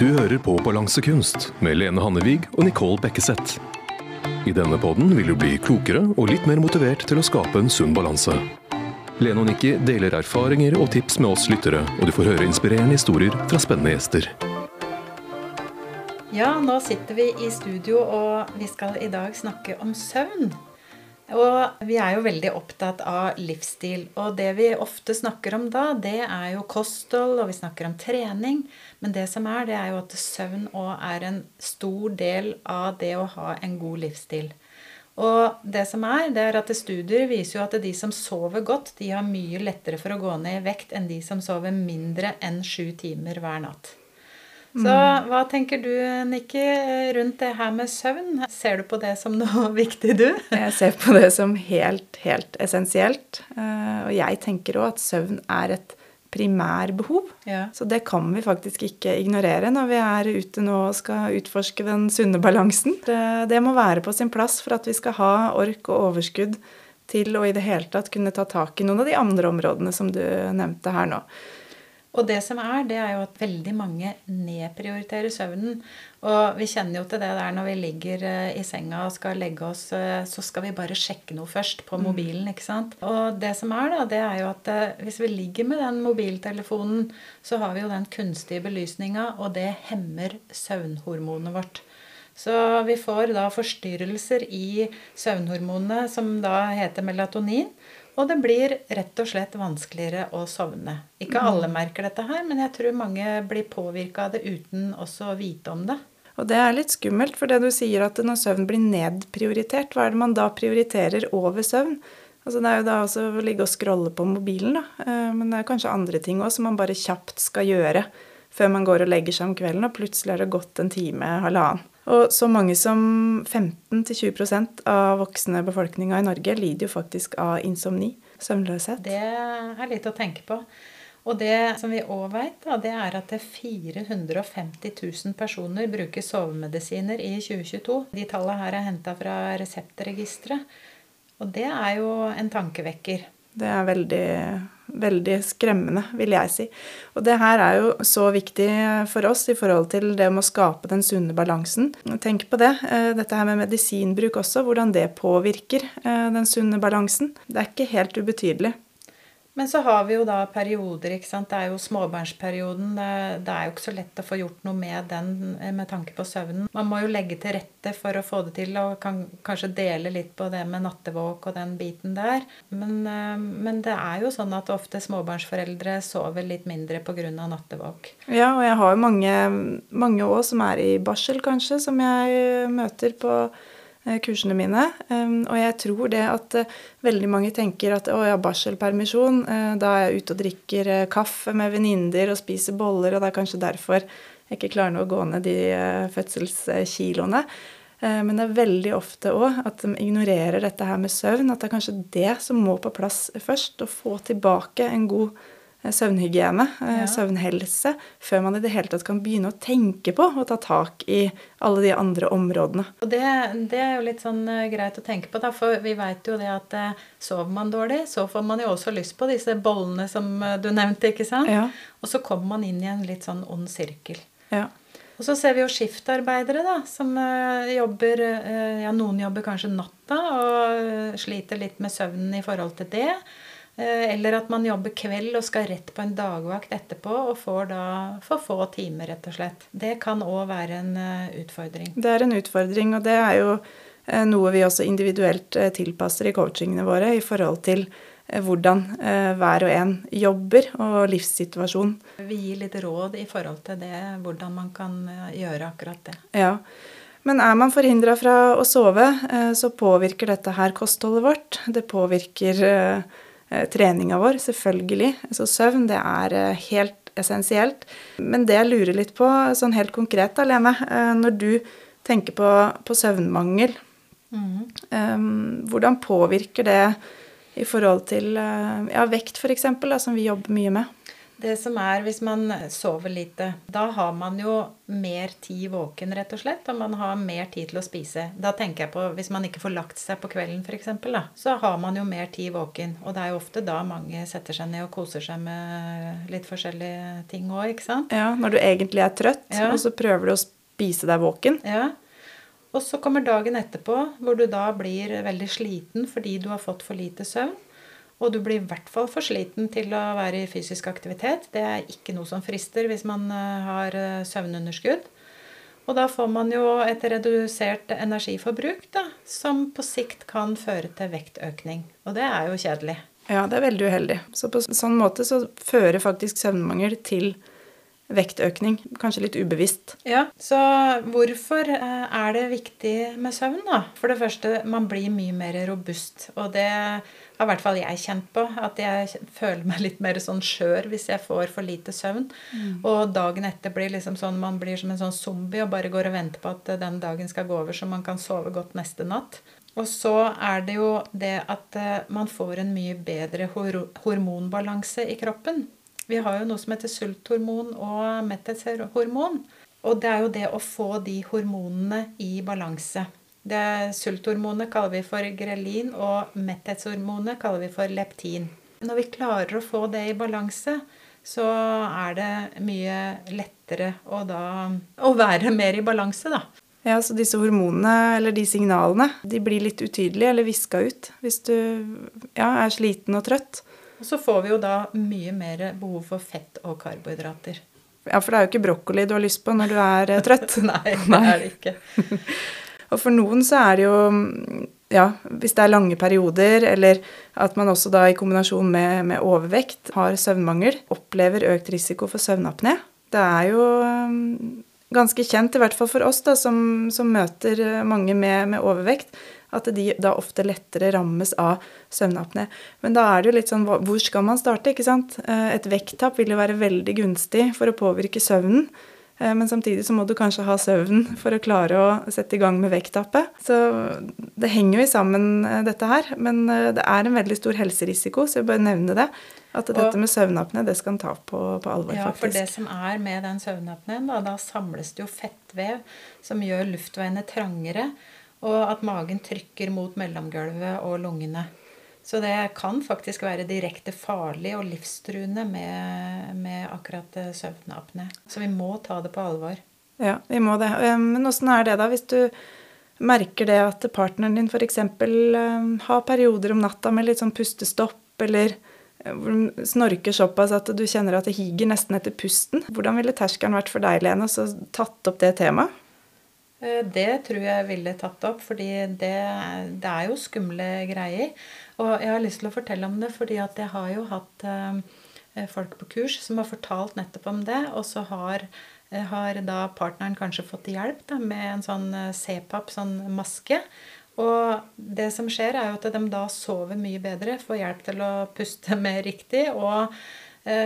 Du hører på Balansekunst med Lene Hannevig og Nicole Bekkeseth. I denne podden vil du bli klokere og litt mer motivert til å skape en sunn balanse. Lene og Nikki deler erfaringer og tips med oss lyttere, og du får høre inspirerende historier fra spennende gjester. Ja, nå sitter vi i studio, og vi skal i dag snakke om søvn. Og vi er jo veldig opptatt av livsstil. Og det vi ofte snakker om da, det er jo kosthold, og vi snakker om trening. Men det som er, det er jo at søvn òg er en stor del av det å ha en god livsstil. Og det som er, det er at studier viser jo at de som sover godt, de har mye lettere for å gå ned i vekt enn de som sover mindre enn sju timer hver natt. Så hva tenker du, Nikki, rundt det her med søvn? Ser du på det som noe viktig, du? Jeg ser på det som helt, helt essensielt. Eh, og jeg tenker òg at søvn er et primærbehov. Ja. Så det kan vi faktisk ikke ignorere når vi er ute nå og skal utforske den sunne balansen. Det, det må være på sin plass for at vi skal ha ork og overskudd til å i det hele tatt kunne ta tak i noen av de andre områdene som du nevnte her nå. Og det som er, det er jo at veldig mange nedprioriterer søvnen. Og vi kjenner jo til det der når vi ligger eh, i senga og skal legge oss, eh, så skal vi bare sjekke noe først på mobilen, ikke sant. Og det som er, da, det er jo at eh, hvis vi ligger med den mobiltelefonen, så har vi jo den kunstige belysninga, og det hemmer søvnhormonet vårt. Så vi får da forstyrrelser i søvnhormonene som da heter melatonin. Og det blir rett og slett vanskeligere å sovne. Ikke alle merker dette her, men jeg tror mange blir påvirka av det uten også å vite om det. Og det er litt skummelt, for det du sier at når søvn blir nedprioritert, hva er det man da prioriterer over søvn? Altså Det er jo da også å ligge og scrolle på mobilen, da. Eh, Men det er kanskje andre ting òg som man bare kjapt skal gjøre før man går og legger seg om kvelden, og plutselig er det gått en time, halvannen. Og så mange som 15-20% av voksne befolkninga i Norge lider jo faktisk av insomni, søvnløshet. Det er litt å tenke på. Og det som vi òg veit, det er at 450 000 personer bruker sovemedisiner i 2022. De tallene her er henta fra Reseptregisteret. Og det er jo en tankevekker. Det er veldig, veldig skremmende, vil jeg si. Og det her er jo så viktig for oss i forhold til det med å skape den sunne balansen. Tenk på det. eh, Dette her med medisinbruk også, hvordan det påvirker eh, den sunne balansen. Det er ikke helt ubetydelig. Men så har vi jo da perioder. ikke sant? Det er jo småbarnsperioden. Det, er jo ikke så lett å få gjort noe med den med tanke på søvnen. Man må jo legge til rette for å få det til, og kan kanskje dele litt på det med nattevåk og den biten der. Men, eh, men det er jo sånn at ofte småbarnsforeldre sover litt mindre pga. nattevåk. Ja, og jeg har mange, mange år som er i barsel, kanskje, som jeg møter på kursene mine. Og jeg tror det at eh, veldig mange tenker at å ja, barselpermisjon, eh, da er jeg ute og drikker eh, kaffe med venninner og spiser boller, og det er kanskje derfor jeg ikke klarer å gå ned de eh, fødselskiloene. Eh, Men det er veldig ofte òg at de ignorerer dette her med søvn. At det er kanskje det som må på plass først. Å få tilbake en god eh, søvnhygiene, eh, Ja. søvnhelse, før man i det hele tatt kan begynne å tenke på å ta tak i alle de andre områdene. Og det, det er jo litt sånn eh, greit å tenke på, da, for vi veit jo det at eh, sover man dårlig, så får man jo også lyst på disse bollene som eh, du nevnte, ikke sant? Ja. Og så kommer man inn i en litt sånn ond sirkel. Ja. Og så ser vi jo skiftarbeidere da, som eh, jobber eh, Ja, noen jobber kanskje natta og eh, sliter litt med søvnen i forhold til det. Eh, Eller at man jobber kveld og skal rett på en dagvakt etterpå og får da for få timer, rett og slett. Det kan òg være en eh, utfordring. Det er en utfordring, og det er jo eh, noe vi også individuelt tilpasser i coachingene våre i forhold til hvordan hver og en jobber og livssituasjon. Vi gir litt råd i forhold til det, hvordan man kan gjøre akkurat det. Ja. Men er man forhindra fra å sove, så påvirker dette her kostholdet vårt. Det påvirker treninga vår, selvfølgelig. Så søvn, det er eh, helt essensielt. Men det jeg lurer litt på, sånn helt konkret da, Lene, eh, når du tenker på, på søvnmangel, eh, hvordan påvirker det i forhold til eh, ja, vekt, f.eks., som vi jobber mye med? Det som er hvis man sover lite, da har man jo mer tid våken, rett og slett. Og man har mer tid til å spise. Da tenker jeg på hvis man ikke får lagt seg på kvelden, f.eks., så har man jo mer tid våken. Og det er jo ofte da mange setter seg ned og koser seg med litt forskjellige ting òg, ikke sant? Ja, når du egentlig er trøtt, Ja. og så prøver du å spise deg våken. Ja. Og så kommer dagen etterpå, hvor du da blir veldig sliten fordi du har fått for lite søvn. Og du blir i hvert fall for sliten til å være i fysisk aktivitet. Det er ikke noe som frister hvis man eh, har eh, søvnunderskudd. Og da får man jo et redusert energiforbruk, da, som på sikt kan føre til vektøkning. Og det er jo kjedelig. Ja, det er veldig uheldig. Så på sånn måte så fører faktisk søvnmangel til vektøkning. Kanskje litt ubevisst. Ja, Så hvorfor eh, er det viktig med søvn, da? For det første, man blir mye mer robust. Og det har i hvert fall jeg kjent på. At jeg føler meg litt mer sånn skjør hvis jeg får for lite søvn. Og dagen etter blir liksom sånn man blir som en sånn zombie og bare går og venter på at eh, den dagen skal gå over, så man kan sove godt neste natt. Og så er det jo det at eh, man får en mye bedre hor hormonbalanse i kroppen. Vi har jo noe som heter sulthormon og metthetshormon. Og det er jo det å få de hormonene i balanse. Det Sulthormonet kaller vi for grelin, og metthetshormonet kaller vi for leptin. Når vi klarer å få det i balanse, så er det mye lettere å da å være mer i balanse, da. Ja, så disse hormonene, eller de signalene, de blir litt utydelige eller viska ut hvis du ja, er sliten og trøtt. Og så får vi jo da mye mer behov for fett og karbohydrater. Ja, for det er jo ikke brokkoli du har lyst på når du er eh, trøtt. Nei, det er det ikke. Og for noen så er det jo ja, hvis det er lange perioder, eller at man også da i kombinasjon med, med overvekt har søvnmangel, opplever økt risiko for søvnapné. Det er jo um, ganske kjent, i hvert fall for oss da, som, som møter uh, mange med, med overvekt, at de da ofte lettere rammes av søvnapné. Men da er det jo litt sånn hvor skal man starte, ikke sant? Eh, Et vekttap vil jo være veldig gunstig for å påvirke søvnen. Eh, Men samtidig så må du kanskje ha søvn for å klare å sette i gang med vekttapet. Så det henger jo i sammen, eh, dette her. Men eh, det er en veldig stor helserisiko, så jeg bør nevne det. At dette med søvnapne, det skal en ta på, på alvor, Ja, for det som er med den søvnapneen, da, da samles det jo fettvev som gjør luftveiene trangere, og at magen trykker mot mellomgulvet og lungene. Så det kan faktisk være direkte farlig og livstruende med, med akkurat søvnapene. søvnapné. Så vi må ta det på alvor. Ja, vi må det. Eh, Men åssen er det, da, hvis du merker det at partneren din f.eks. har perioder om natta med litt sånn pustestopp, eller eh, snorker såpass at du kjenner at det higer nesten etter pusten. Hvordan ville terskelen vært for deg, Lene, å tatt opp det temaet? Eh, Det tror jeg ville tatt opp, fordi det, det er jo skumle greier. Og jeg har lyst til å fortelle om det, fordi at jeg har jo hatt eh, folk på kurs som har fortalt nettopp om det, og så har, eh, har da partneren kanskje fått hjelp da, med en sånn eh, CPAP, sånn maske. Og det som skjer, er jo at de da sover mye bedre, får hjelp til å puste mer riktig, og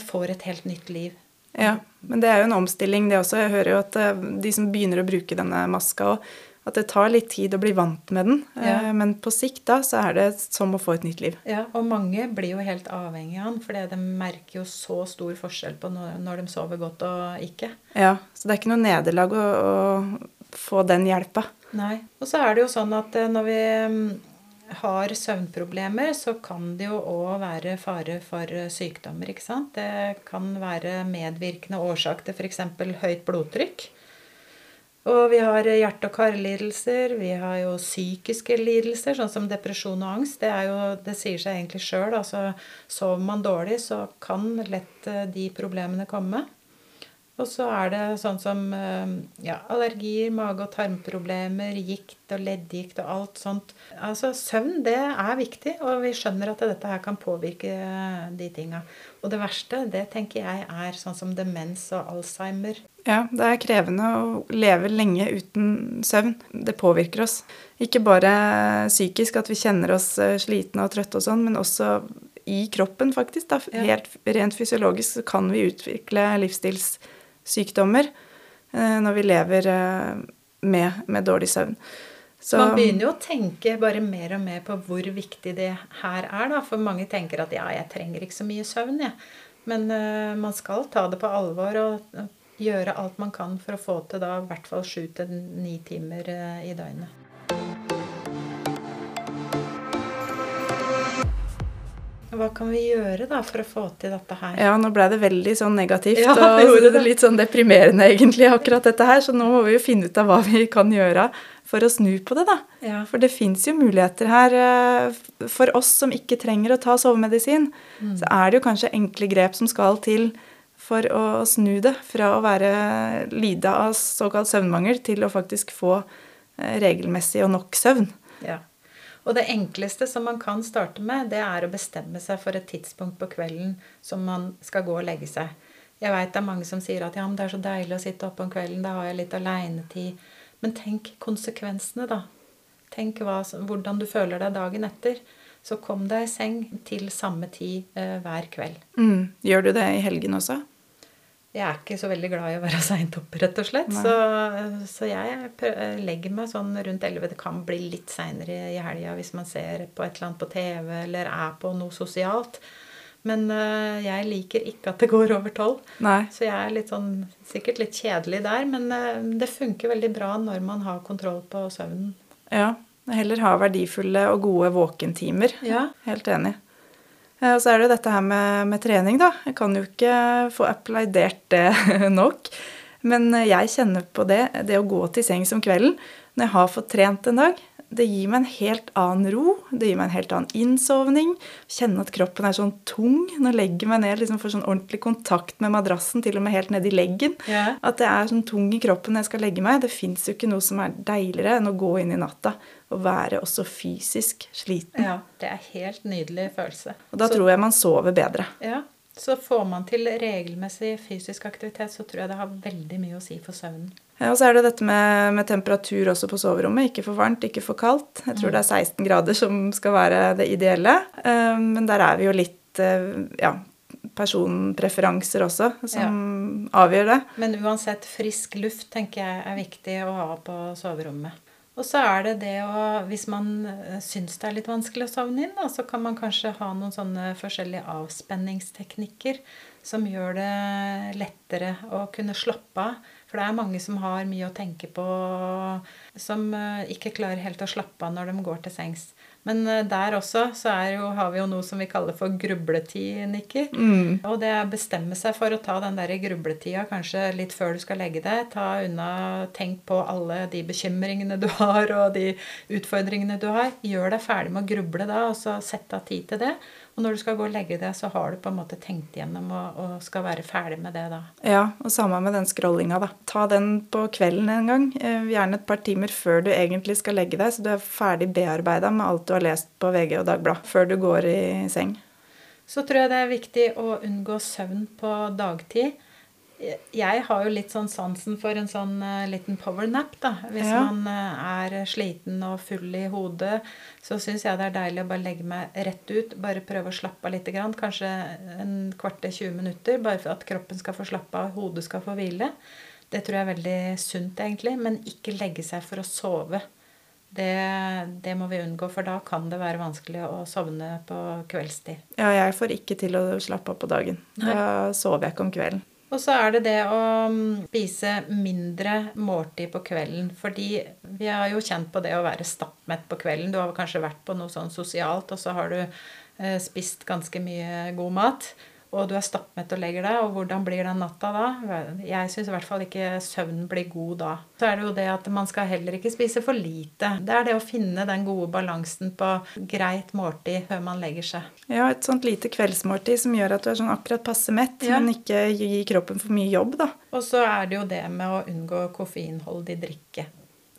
får et helt nytt liv. Ja, men det er jo en omstilling, det også. Jeg hører jo at eh, de som begynner å bruke denne maska òg, at det tar litt tid å bli vant med den. Ja. Eh, Men på sikt da, så er det som å få et nytt liv. Ja, og mange blir jo helt avhengig av den, for de merker jo så stor forskjell på når, når de sover godt og ikke. Ja, Så det er ikke noe nederlag å, å få den hjelpa. Nei. Og så er det jo sånn at eh, når vi mm, har søvnproblemer, så kan det jo òg være fare for eh, sykdommer, ikke sant. Det kan være medvirkende årsak til f.eks. høyt blodtrykk. Og vi har hjerte- og karlidelser, vi har jo psykiske lidelser, sånn som depresjon og angst. Det, jo, det sier seg egentlig sjøl. Altså, sover man dårlig, så kan lett eh, de problemene komme. Og så er det sånn som eh, ja, allergier, mage- og tarmproblemer, gikt og leddgikt og alt sånt. Altså Søvn det er viktig, og vi skjønner at dette her kan påvirke eh, de tinga. Og det verste, det tenker jeg er sånn som demens og alzheimer. Ja, det er krevende å leve lenge uten søvn. Det påvirker oss. Ikke bare psykisk, at vi kjenner oss eh, slitne og trøtte og sånn, men også i kroppen, faktisk. Da. Helt rent fysiologisk så kan vi utvikle livsstilssykdommer eh, når vi lever eh, med, med dårlig søvn. Så, Man begynner jo å tenke bare mer og mer på hvor viktig det her er. da, For mange tenker at ja, jeg trenger ikke så mye søvn. jeg. Men uh, man skal ta det på alvor og gjøre alt man kan for å få til da i hvert fall sju til ni timer uh, i døgnet. Hva kan vi gjøre da for å få til dette her? Ja, nå ble det veldig sånn negativt ja, og det. litt sånn deprimerende egentlig, akkurat dette her. Så nå må vi jo finne ut av hva vi kan gjøre for å snu på det, da. Ja. For det fins jo muligheter her. Eh, for oss som ikke trenger å ta sovemedisin, mm. så er det jo kanskje enkle grep som skal til for å snu det fra å være lida av såkalt søvnmangel til å faktisk få eh, regelmessig og nok søvn. Ja. Og det enkleste som man kan starte med, det er å bestemme seg for et tidspunkt på kvelden som man skal gå og legge seg. Jeg veit det er mange som sier at ja, men det er så deilig å sitte oppe om kvelden, da har jeg litt aleinetid. Men tenk konsekvensene, da. Tenk hva, hvordan du føler deg dagen etter. Så kom deg i seng til samme tid eh, hver kveld. Mm. Gjør du det i helgen også? Jeg er ikke så veldig glad i å være seint oppe, rett og slett. Så, så, jeg legger meg sånn rundt 11. Det kan bli litt seinere i helga hvis man ser på et eller annet på TV eller er på noe sosialt. Men uh, jeg liker ikke at det går over tolv. Så jeg er litt sånn, sikkert litt kjedelig der. Men uh, det funker veldig bra når man har kontroll på søvnen. Ja. Heller ha verdifulle og gode våkentimer. Ja. Helt enig. Uh, og så er det jo dette her med, med, trening, da. Jeg kan jo ikke få applaudert det nok. Men jeg kjenner på det, det å gå til sengs om kvelden når jeg har fått trent en dag, det gir meg en helt annen ro. Det gir meg en helt annen innsovning. Kjenne at kroppen er sånn tung. Nå legger jeg meg ned liksom får sånn ordentlig kontakt med madrassen, til og med helt nedi leggen. Yeah. At det er sånn tung i kroppen når jeg skal legge meg. Det fins jo ikke noe som er deiligere enn å gå inn i natta og være også fysisk sliten. Ja, det er helt nydelig følelse. Og da Så, tror jeg man sover bedre. Ja, så får man til regelmessig fysisk aktivitet, så tror jeg det har veldig mye å si for søvnen. Og så er det dette med, med, temperatur også på soverommet. Ikke for varmt, ikke for kaldt. Jeg tror mm. det er 16 grader som skal være det ideelle. Um, men der er vi jo litt uh, ja, personpreferanser også som ja. avgjør det. Men uansett, frisk luft tenker jeg er viktig å ha på soverommet. Og så er det det å Hvis man eh, syns det er litt vanskelig å sovne inn, da, så kan man kanskje ha noen sånne forskjellige avspenningsteknikker som gjør det lettere å kunne slappe av. For det er mange som har mye å tenke på, som eh, ikke klarer helt å slappe av når de går til sengs. Men eh, der også så jo, har vi jo noe som vi kaller for grubletid, Nikki. Mm. Og det er bestemme seg for å ta den der grubletida kanskje litt før du skal legge deg. Ta unna, Tenk på alle de bekymringene du har, og de utfordringene du har. Gjør deg ferdig med å gruble da, og så sett av tid til det. Og når du skal gå og legge deg, så har du på en måte tenkt gjennom og, og skal være ferdig med det da. Ja, og samme med den scrollinga, da. Ta den på kvelden en gang. Eh, gjerne et par timer før du egentlig skal legge deg, så du er ferdig bearbeida med alt du har lest på VG og Dagbladet før du går i seng. Så tror jeg det er viktig å unngå søvn på dagtid jeg har jo litt sånn sansen for en sånn uh, liten powernap, da. Hvis ja. man uh, er sliten og full i hodet, så syns jeg det er deilig å bare legge meg rett ut. Bare prøve å slappe av litt. Grann, kanskje en kvarter, 20 minutter. Bare for at kroppen skal få slappe av, hodet skal få hvile. Det tror jeg er veldig sunt, egentlig. Men ikke legge seg for å sove. Det, det, må vi unngå, for da kan det være vanskelig å sovne på kveldstid. Ja, jeg får ikke til å slappe av på dagen. Da sover jeg ikke om kvelden. Og så er det det å mm, spise mindre måltid på kvelden. Fordi vi har jo kjent på det å være stappmett på kvelden. Du har kanskje vært på noe sånn sosialt, og så har du eh, spist ganske mye god mat og du er stappmett og legger deg, og hvordan blir den natta da? Jeg syns i hvert fall ikke søvnen blir god da. Så er det jo det at man skal heller ikke spise for lite. Det er det å finne den gode balansen på greit måltid før man legger seg. Ja, et sånt lite kveldsmåltid som gjør at du er sånn akkurat passe mett, ja. men ikke gir kroppen for mye jobb, da. Og så er det jo det med å unngå koffeinholdig drikke.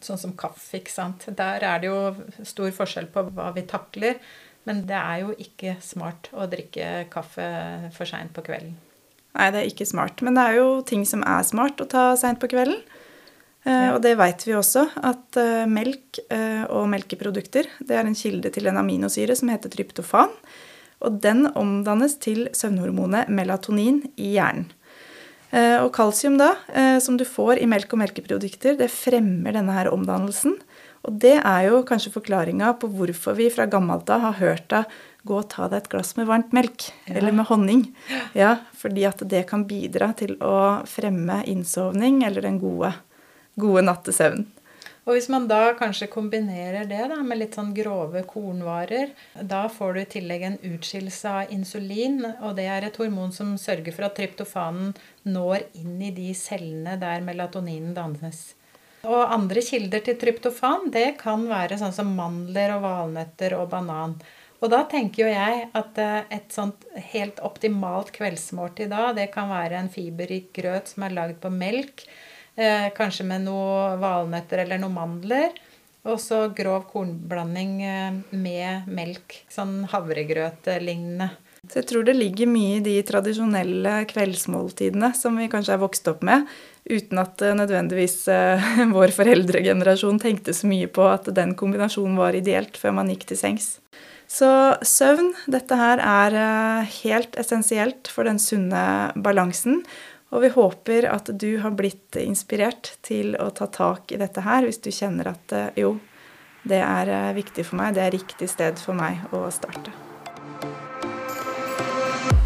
Sånn som kaffe, ikke sant. Der er det jo stor forskjell på hva vi takler. Men det er jo ikke smart å drikke kaffe for seint på kvelden. Nei, det er ikke smart. Men det er jo ting som er smart å ta seint på kvelden. Eh, ja. Og det veit vi også, at eh, melk eh, og melkeprodukter det er en kilde til en aminosyre som heter tryptofan. Og den omdannes til søvnhormonet melatonin i hjernen. Og kalsium, da, som du får i melk og melkeprodukter, det fremmer denne her omdannelsen. Og det er jo kanskje forklaringa på hvorfor vi fra gammelt av har hørt da, gå og ta deg et glass med varmt melk. Ja. Eller med honning. Ja, fordi at det kan bidra til å fremme innsovning eller den gode, gode nattesøvnen. Og hvis man da kanskje kombinerer det da, med litt sånn grove kornvarer, da får du i tillegg en utskillelse av insulin, og det er et hormon som sørger for at tryptofanen når inn i de cellene der melatoninen dannes. Og andre kilder til tryptofan det kan være sånn som mandler og valnøtter og banan. Og da tenker jo jeg at eh, et sånt helt optimalt kveldsmåltid da, det kan være en fiberrik grøt som er lagd på melk Eh, kanskje med noe valnøtter eller noen mandler. Og så grov kornblanding eh, med melk. Sånn havregrøt-lignende. Så jeg tror det ligger mye i de tradisjonelle kveldsmåltidene som vi kanskje er vokst opp med, uten at eh, nødvendigvis vår foreldregenerasjon tenkte så mye på at den kombinasjonen var ideelt før man gikk til sengs. Så søvn, dette her er helt essensielt for den sunne balansen. Og vi håper at du har blitt inspirert til å ta tak i dette her, hvis du kjenner at eh, jo, det er eh, viktig for meg, det er riktig sted for meg å starte.